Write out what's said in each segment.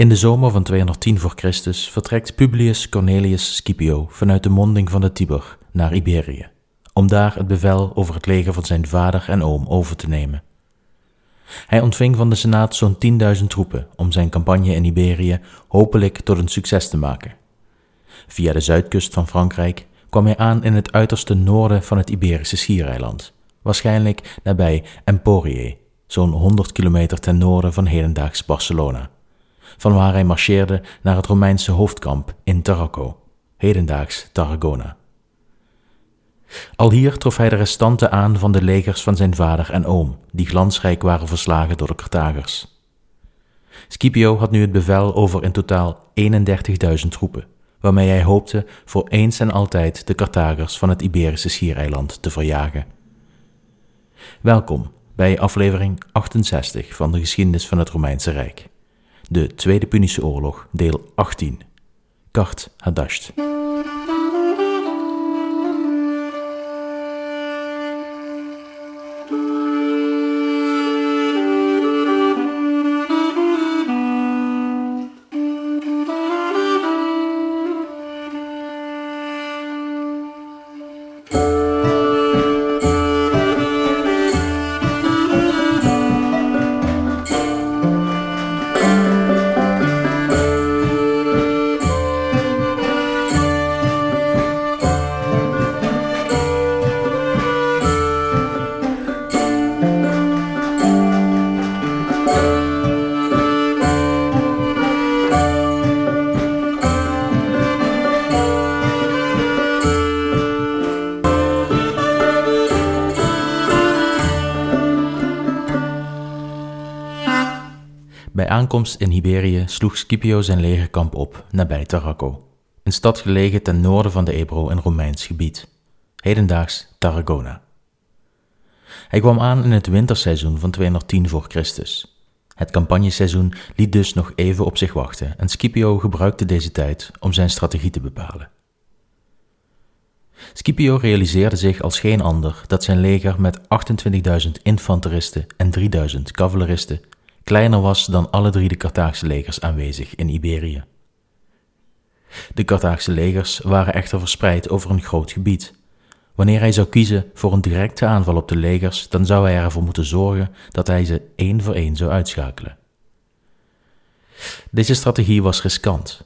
In de zomer van 210 voor Christus vertrekt Publius Cornelius Scipio vanuit de monding van de Tiber naar Iberië, om daar het bevel over het leger van zijn vader en oom over te nemen. Hij ontving van de Senaat zo'n 10.000 troepen om zijn campagne in Iberië hopelijk tot een succes te maken. Via de zuidkust van Frankrijk kwam hij aan in het uiterste noorden van het Iberische schiereiland, waarschijnlijk nabij Emporier, zo'n 100 kilometer ten noorden van hedendaags Barcelona, vanwaar hij marcheerde naar het Romeinse hoofdkamp in Tarraco, hedendaags Tarragona. Al hier trof hij de restanten aan van de legers van zijn vader en oom, die glansrijk waren verslagen door de Carthagers. Scipio had nu het bevel over in totaal 31.000 troepen, waarmee hij hoopte voor eens en altijd de Carthagers van het Iberische schiereiland te verjagen. Welkom bij aflevering 68 van de geschiedenis van het Romeinse Rijk. De Tweede Punische Oorlog, deel 18. Kart Hadasht. Aankomst in Iberië sloeg Scipio zijn legerkamp op nabij Tarraco, een stad gelegen ten noorden van de Ebro in Romeins gebied, hedendaags Tarragona. Hij kwam aan in het winterseizoen van 210 voor Christus. Het campagneseizoen liet dus nog even op zich wachten en Scipio gebruikte deze tijd om zijn strategie te bepalen. Scipio realiseerde zich als geen ander dat zijn leger met 28.000 infanteristen en 3.000 cavaleristen kleiner was dan alle drie de Carthaagse legers aanwezig in Iberië. De Carthaagse legers waren echter verspreid over een groot gebied. Wanneer hij zou kiezen voor een directe aanval op de legers, dan zou hij ervoor moeten zorgen dat hij ze één voor één zou uitschakelen. Deze strategie was riskant.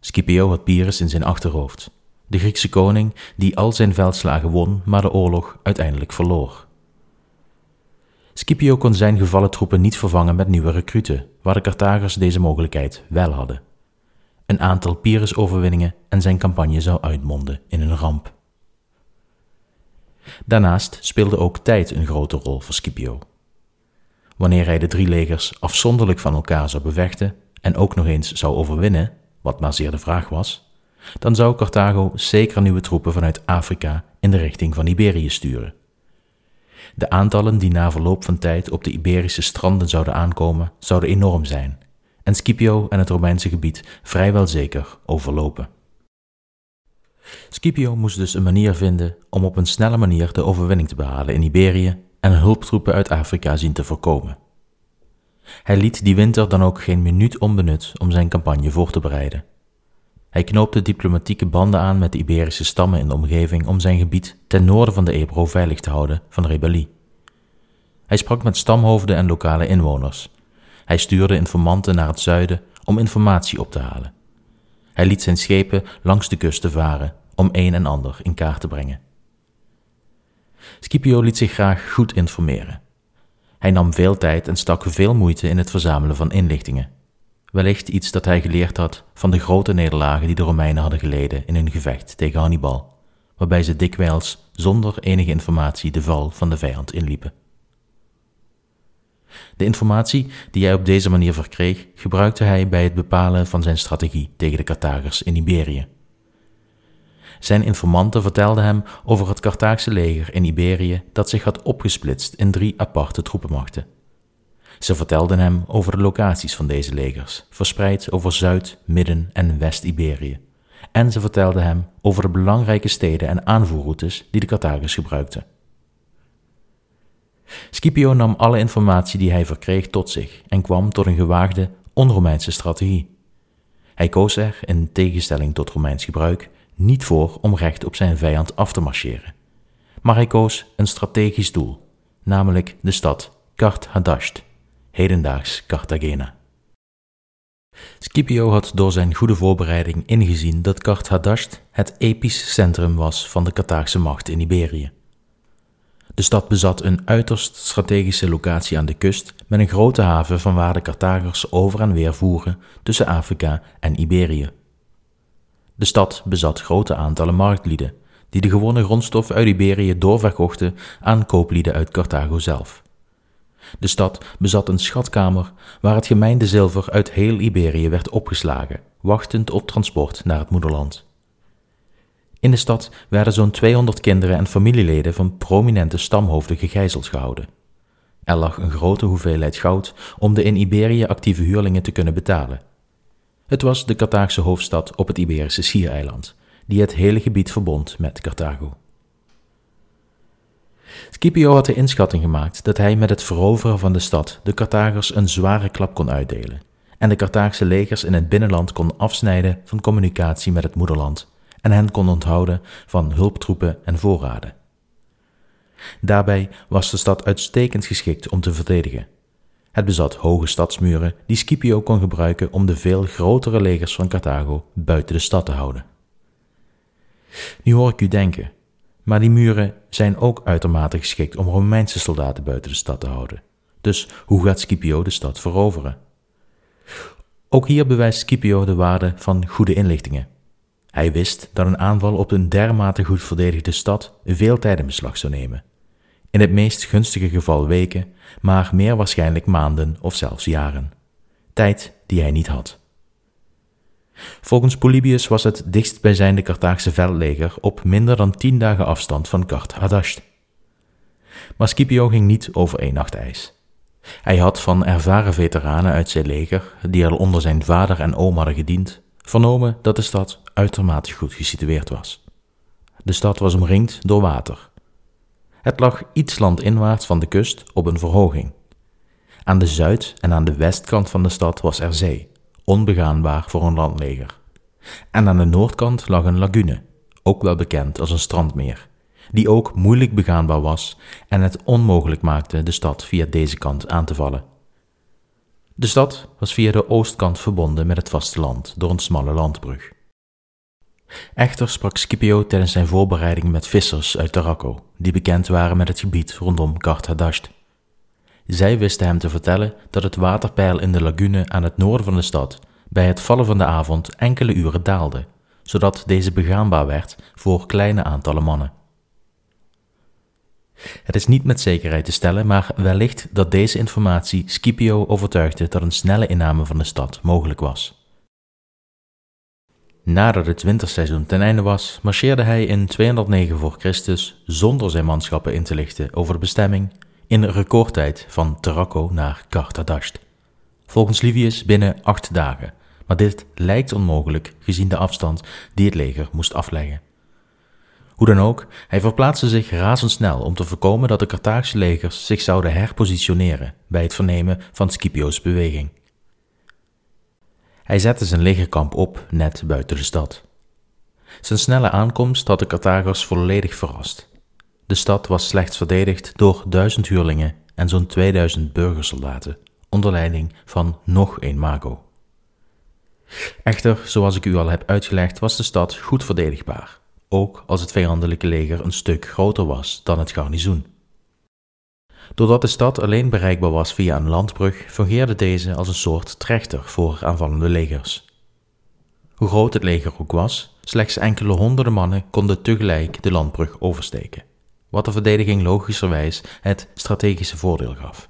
Scipio had Pyrrhus in zijn achterhoofd, de Griekse koning die al zijn veldslagen won, maar de oorlog uiteindelijk verloor. Scipio kon zijn gevallen troepen niet vervangen met nieuwe recruten, waar de Carthagers deze mogelijkheid wel hadden. Een aantal Pyrrhus-overwinningen en zijn campagne zou uitmonden in een ramp. Daarnaast speelde ook tijd een grote rol voor Scipio. Wanneer hij de drie legers afzonderlijk van elkaar zou bevechten en ook nog eens zou overwinnen, wat maar zeer de vraag was, dan zou Carthago zeker nieuwe troepen vanuit Afrika in de richting van Iberië sturen. De aantallen die na verloop van tijd op de Iberische stranden zouden aankomen, zouden enorm zijn en Scipio en het Romeinse gebied vrijwel zeker overlopen. Scipio moest dus een manier vinden om op een snelle manier de overwinning te behalen in Iberië en hulptroepen uit Afrika zien te voorkomen. Hij liet die winter dan ook geen minuut onbenut om zijn campagne voor te bereiden. Hij knoopte diplomatieke banden aan met de Iberische stammen in de omgeving om zijn gebied ten noorden van de Ebro veilig te houden van rebellie. Hij sprak met stamhoofden en lokale inwoners. Hij stuurde informanten naar het zuiden om informatie op te halen. Hij liet zijn schepen langs de kusten varen om een en ander in kaart te brengen. Scipio liet zich graag goed informeren. Hij nam veel tijd en stak veel moeite in het verzamelen van inlichtingen wellicht iets dat hij geleerd had van de grote nederlagen die de Romeinen hadden geleden in hun gevecht tegen Hannibal, waarbij ze dikwijls zonder enige informatie de val van de vijand inliepen. De informatie die hij op deze manier verkreeg, gebruikte hij bij het bepalen van zijn strategie tegen de Carthagers in Iberië. Zijn informanten vertelden hem over het Carthaagse leger in Iberië dat zich had opgesplitst in drie aparte troepenmachten ze vertelden hem over de locaties van deze legers, verspreid over Zuid-, Midden- en West-Iberië. En ze vertelden hem over de belangrijke steden en aanvoerroutes die de Carthagers gebruikten. Scipio nam alle informatie die hij verkreeg tot zich en kwam tot een gewaagde, onromeinse strategie. Hij koos er, in tegenstelling tot Romeins gebruik, niet voor om recht op zijn vijand af te marcheren. Maar hij koos een strategisch doel, namelijk de stad Kart Hadasht, hedendaags Cartagena. Scipio had door zijn goede voorbereiding ingezien dat Hadasht het episch centrum was van de Carthaagse macht in Iberië. De stad bezat een uiterst strategische locatie aan de kust met een grote haven van waar de Carthagers over en weer voeren tussen Afrika en Iberië. De stad bezat grote aantallen marktlieden, die de gewone grondstoffen uit Iberië doorverkochten aan kooplieden uit Carthago zelf. De stad bezat een schatkamer waar het gemeinde zilver uit heel Iberië werd opgeslagen, wachtend op transport naar het moederland. In de stad werden zo'n 200 kinderen en familieleden van prominente stamhoofden gegijzeld gehouden. Er lag een grote hoeveelheid goud om de in Iberië actieve huurlingen te kunnen betalen. Het was de Carthaagse hoofdstad op het Iberische schiereiland, die het hele gebied verbond met Carthago. Scipio had de inschatting gemaakt dat hij met het veroveren van de stad de Carthagers een zware klap kon uitdelen en de Carthaagse legers in het binnenland kon afsnijden van communicatie met het moederland en hen kon onthouden van hulptroepen en voorraden. Daarbij was de stad uitstekend geschikt om te verdedigen. Het bezat hoge stadsmuren die Scipio kon gebruiken om de veel grotere legers van Carthago buiten de stad te houden. Nu hoor ik u denken, maar die muren zijn ook uitermate geschikt om Romeinse soldaten buiten de stad te houden. Dus hoe gaat Scipio de stad veroveren? Ook hier bewijst Scipio de waarde van goede inlichtingen. Hij wist dat een aanval op een dermate goed verdedigde stad veel tijd in beslag zou nemen. In het meest gunstige geval weken, maar meer waarschijnlijk maanden of zelfs jaren. Tijd die hij niet had. Volgens Polybius was het dichtstbijzijnde Carthaagse veldleger op minder dan tien dagen afstand van Kart Hadasht. Maar Scipio ging niet over één nacht ijs. Hij had van ervaren veteranen uit zijn leger, die al onder zijn vader en oom hadden gediend, vernomen dat de stad uitermate goed gesitueerd was. De stad was omringd door water. Het lag iets landinwaarts van de kust op een verhoging. Aan de zuid- en aan de westkant van de stad was er zee, onbegaanbaar voor een landleger. En aan de noordkant lag een lagune, ook wel bekend als een strandmeer, die ook moeilijk begaanbaar was en het onmogelijk maakte de stad via deze kant aan te vallen. De stad was via de oostkant verbonden met het vasteland door een smalle landbrug. Echter sprak Scipio tijdens zijn voorbereiding met vissers uit Tarraco, die bekend waren met het gebied rondom Hadasht. Zij wisten hem te vertellen dat het waterpeil in de lagune aan het noorden van de stad bij het vallen van de avond enkele uren daalde, zodat deze begaanbaar werd voor kleine aantallen mannen. Het is niet met zekerheid te stellen, maar wellicht dat deze informatie Scipio overtuigde dat een snelle inname van de stad mogelijk was. Nadat het winterseizoen ten einde was, marcheerde hij in 209 voor Christus zonder zijn manschappen in te lichten over de bestemming in recordtijd van Tarraco naar Carthadasht. Volgens Livius binnen acht dagen, maar dit lijkt onmogelijk gezien de afstand die het leger moest afleggen. Hoe dan ook, hij verplaatste zich razendsnel om te voorkomen dat de Carthaagse legers zich zouden herpositioneren bij het vernemen van Scipio's beweging. Hij zette zijn legerkamp op net buiten de stad. Zijn snelle aankomst had de Carthagers volledig verrast. De stad was slechts verdedigd door duizend huurlingen en zo'n 2000 burgersoldaten, onder leiding van nog een mago. Echter, zoals ik u al heb uitgelegd, was de stad goed verdedigbaar ook als het vijandelijke leger een stuk groter was dan het garnizoen. Doordat de stad alleen bereikbaar was via een landbrug, fungeerde deze als een soort trechter voor aanvallende legers. Hoe groot het leger ook was, slechts enkele honderden mannen konden tegelijk de landbrug oversteken, wat de verdediging logischerwijs het strategische voordeel gaf.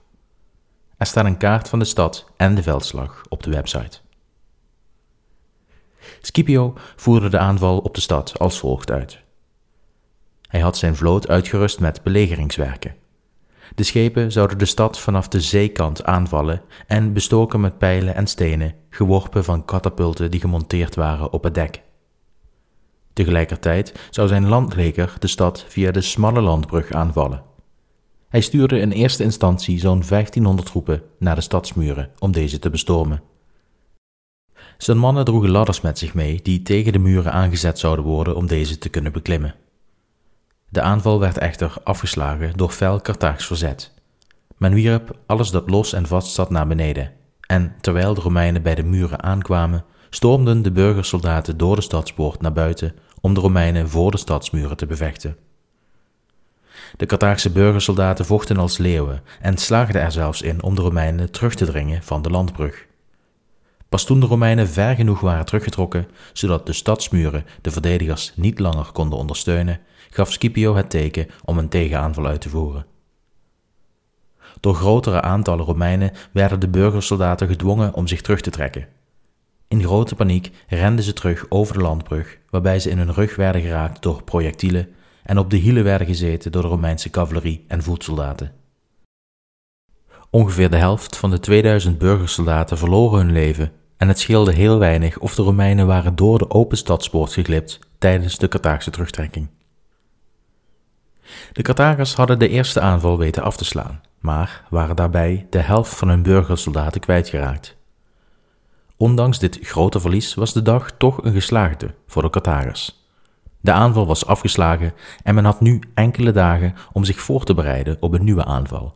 Er staat een kaart van de stad en de veldslag op de website. Scipio voerde de aanval op de stad als volgt uit. Hij had zijn vloot uitgerust met belegeringswerken. De schepen zouden de stad vanaf de zeekant aanvallen en bestoken met pijlen en stenen, geworpen van katapulten die gemonteerd waren op het dek. Tegelijkertijd zou zijn landleger de stad via de smalle landbrug aanvallen. Hij stuurde in eerste instantie zo'n 1500 troepen naar de stadsmuren om deze te bestormen. Zijn mannen droegen ladders met zich mee die tegen de muren aangezet zouden worden om deze te kunnen beklimmen. De aanval werd echter afgeslagen door fel Carthaags verzet. Men wierp alles dat los en vast zat naar beneden, en terwijl de Romeinen bij de muren aankwamen, stormden de burgersoldaten door de stadspoort naar buiten om de Romeinen voor de stadsmuren te bevechten. De Carthaagse burgersoldaten vochten als leeuwen en slaagden er zelfs in om de Romeinen terug te dringen van de landbrug. Pas toen de Romeinen ver genoeg waren teruggetrokken, zodat de stadsmuren de verdedigers niet langer konden ondersteunen, gaf Scipio het teken om een tegenaanval uit te voeren. Door grotere aantallen Romeinen werden de burgersoldaten gedwongen om zich terug te trekken. In grote paniek renden ze terug over de landbrug, waarbij ze in hun rug werden geraakt door projectielen en op de hielen werden gezeten door de Romeinse cavalerie en voetsoldaten. Ongeveer de helft van de 2000 burgersoldaten verloren hun leven en het scheelde heel weinig of de Romeinen waren door de open stadspoort geglipt tijdens de Carthaagse terugtrekking. De Carthagers hadden de eerste aanval weten af te slaan, maar waren daarbij de helft van hun burgersoldaten kwijtgeraakt. Ondanks dit grote verlies was de dag toch een geslaagde voor de Carthagers. De aanval was afgeslagen en men had nu enkele dagen om zich voor te bereiden op een nieuwe aanval.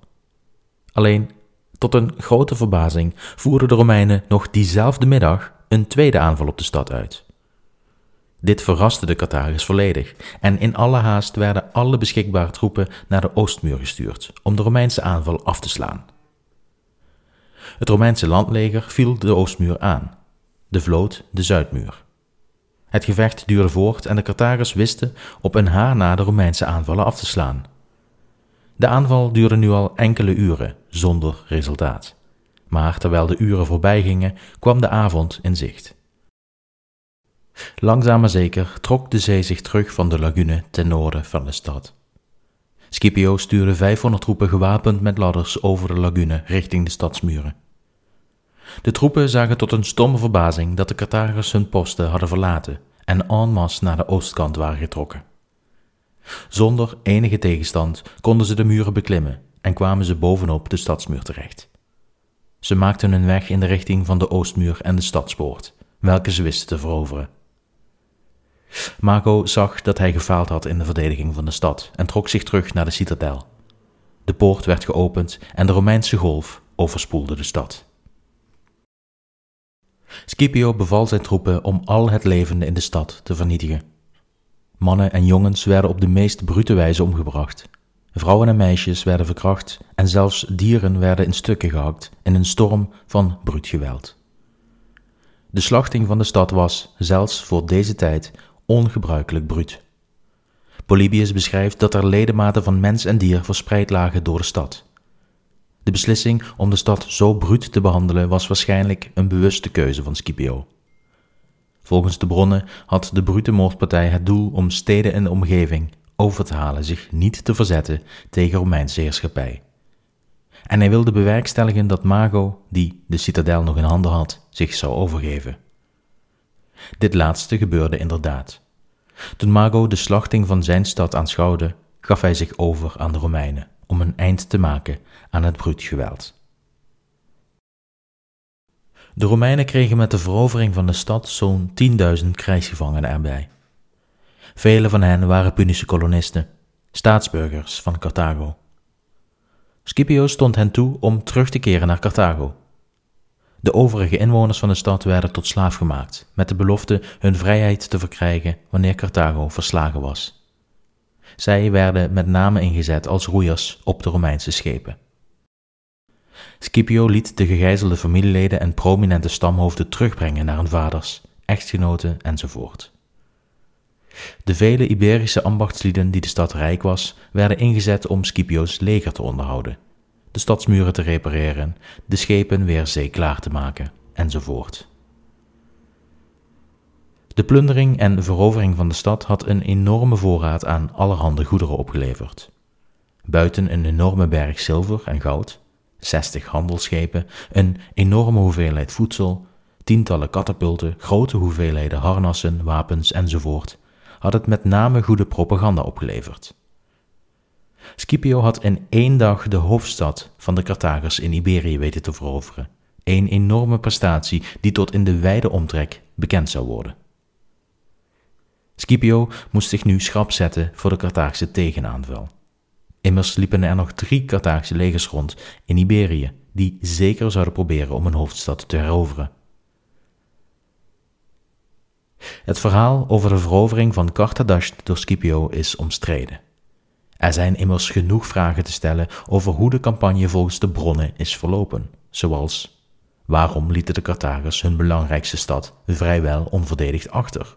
Alleen, tot een grote verbazing, voerden de Romeinen nog diezelfde middag een tweede aanval op de stad uit. Dit verraste de Carthagers volledig en in alle haast werden alle beschikbare troepen naar de oostmuur gestuurd om de Romeinse aanval af te slaan. Het Romeinse landleger viel de oostmuur aan, de vloot de zuidmuur. Het gevecht duurde voort en de Carthagers wisten op een haar na de Romeinse aanvallen af te slaan. De aanval duurde nu al enkele uren zonder resultaat. Maar terwijl de uren voorbij gingen, kwam de avond in zicht. Langzaam maar zeker trok de zee zich terug van de lagune ten noorden van de stad. Scipio stuurde 500 troepen gewapend met ladders over de lagune richting de stadsmuren. De troepen zagen tot hun stomme verbazing dat de Carthagers hun posten hadden verlaten en en masse naar de oostkant waren getrokken. Zonder enige tegenstand konden ze de muren beklimmen en kwamen ze bovenop de stadsmuur terecht. Ze maakten hun weg in de richting van de oostmuur en de stadspoort, welke ze wisten te veroveren. Mago zag dat hij gefaald had in de verdediging van de stad en trok zich terug naar de citadel. De poort werd geopend en de Romeinse golf overspoelde de stad. Scipio beval zijn troepen om al het levende in de stad te vernietigen. Mannen en jongens werden op de meest brute wijze omgebracht. Vrouwen en meisjes werden verkracht en zelfs dieren werden in stukken gehakt in een storm van bruut geweld. De slachting van de stad was, zelfs voor deze tijd, ongebruikelijk bruut. Polybius beschrijft dat er ledematen van mens en dier verspreid lagen door de stad. De beslissing om de stad zo bruut te behandelen was waarschijnlijk een bewuste keuze van Scipio. Volgens de bronnen had de brute moordpartij het doel om steden in de omgeving over te halen zich niet te verzetten tegen Romeinse heerschappij. En hij wilde bewerkstelligen dat Mago, die de citadel nog in handen had, zich zou overgeven. Dit laatste gebeurde inderdaad. Toen Mago de slachting van zijn stad aanschouwde, gaf hij zich over aan de Romeinen om een eind te maken aan het bruut geweld. De Romeinen kregen met de verovering van de stad zo'n 10.000 krijgsgevangenen erbij. Vele van hen waren Punische kolonisten, staatsburgers van Carthago. Scipio stond hen toe om terug te keren naar Carthago. De overige inwoners van de stad werden tot slaaf gemaakt, met de belofte hun vrijheid te verkrijgen wanneer Carthago verslagen was. Zij werden met name ingezet als roeiers op de Romeinse schepen. Scipio liet de gegijzelde familieleden en prominente stamhoofden terugbrengen naar hun vaders, echtgenoten enzovoort. De vele Iberische ambachtslieden die de stad rijk was, werden ingezet om Scipio's leger te onderhouden, de stadsmuren te repareren, de schepen weer zeeklaar te maken, enzovoort. De plundering en verovering van de stad had een enorme voorraad aan allerhande goederen opgeleverd. Buiten een enorme berg zilver en goud, 60 handelsschepen, een enorme hoeveelheid voedsel, tientallen katapulten, grote hoeveelheden harnassen, wapens enzovoort, had het met name goede propaganda opgeleverd. Scipio had in één dag de hoofdstad van de Carthagers in Iberië weten te veroveren, een enorme prestatie die tot in de wijde omtrek bekend zou worden. Scipio moest zich nu schrap zetten voor de Carthaagse tegenaanval. Immers liepen er nog drie Carthaagse legers rond in Iberië, die zeker zouden proberen om een hoofdstad te heroveren. Het verhaal over de verovering van Carthage door Scipio is omstreden. Er zijn immers genoeg vragen te stellen over hoe de campagne volgens de bronnen is verlopen, zoals waarom lieten de Carthagers hun belangrijkste stad vrijwel onverdedigd achter?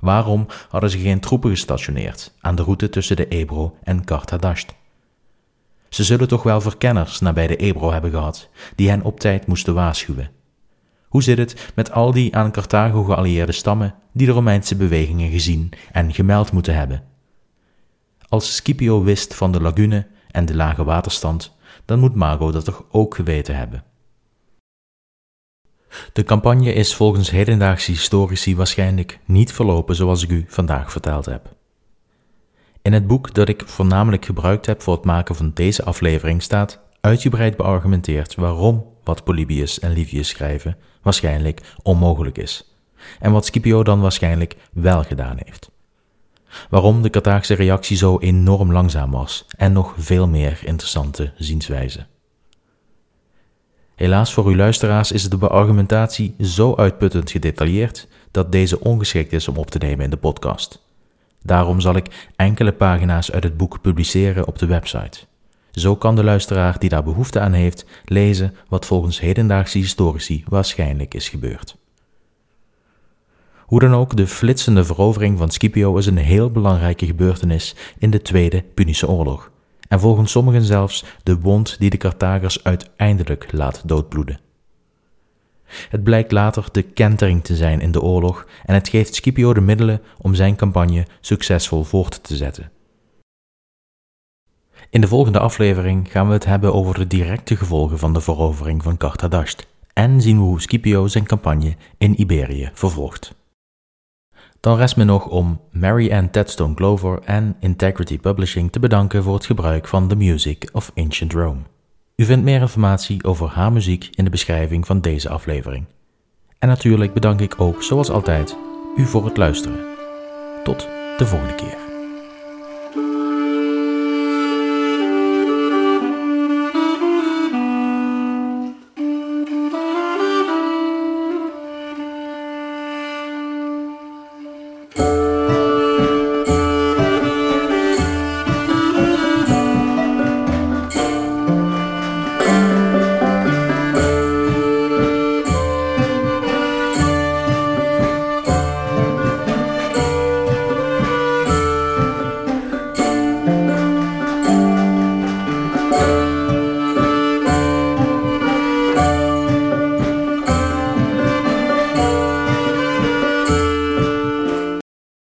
Waarom hadden ze geen troepen gestationeerd aan de route tussen de Ebro en Carthadasht? Ze zullen toch wel verkenners nabij de Ebro hebben gehad, die hen op tijd moesten waarschuwen. Hoe zit het met al die aan Carthago geallieerde stammen die de Romeinse bewegingen gezien en gemeld moeten hebben? Als Scipio wist van de lagune en de lage waterstand, dan moet Mago dat toch ook geweten hebben. De campagne is volgens hedendaagse historici waarschijnlijk niet verlopen zoals ik u vandaag verteld heb. In het boek dat ik voornamelijk gebruikt heb voor het maken van deze aflevering staat uitgebreid beargumenteerd waarom wat Polybius en Livius schrijven waarschijnlijk onmogelijk is, en wat Scipio dan waarschijnlijk wel gedaan heeft. Waarom de Carthaagse reactie zo enorm langzaam was en nog veel meer interessante zienswijzen. Helaas voor uw luisteraars is de beargumentatie zo uitputtend gedetailleerd dat deze ongeschikt is om op te nemen in de podcast. Daarom zal ik enkele pagina's uit het boek publiceren op de website. Zo kan de luisteraar die daar behoefte aan heeft lezen wat volgens hedendaagse historici waarschijnlijk is gebeurd. Hoe dan ook, de flitsende verovering van Scipio is een heel belangrijke gebeurtenis in de Tweede Punische Oorlog, en volgens sommigen zelfs de wond die de Carthagers uiteindelijk laat doodbloeden. Het blijkt later de kentering te zijn in de oorlog en het geeft Scipio de middelen om zijn campagne succesvol voort te zetten. In de volgende aflevering gaan we het hebben over de directe gevolgen van de verovering van Carthadasht en zien we hoe Scipio zijn campagne in Iberië vervolgt. Dan rest me nog om Mary Ann Tedstone Glover en Integrity Publishing te bedanken voor het gebruik van The Music of Ancient Rome. U vindt meer informatie over haar muziek in de beschrijving van deze aflevering. En natuurlijk bedank ik ook, zoals altijd, u voor het luisteren. Tot de volgende keer.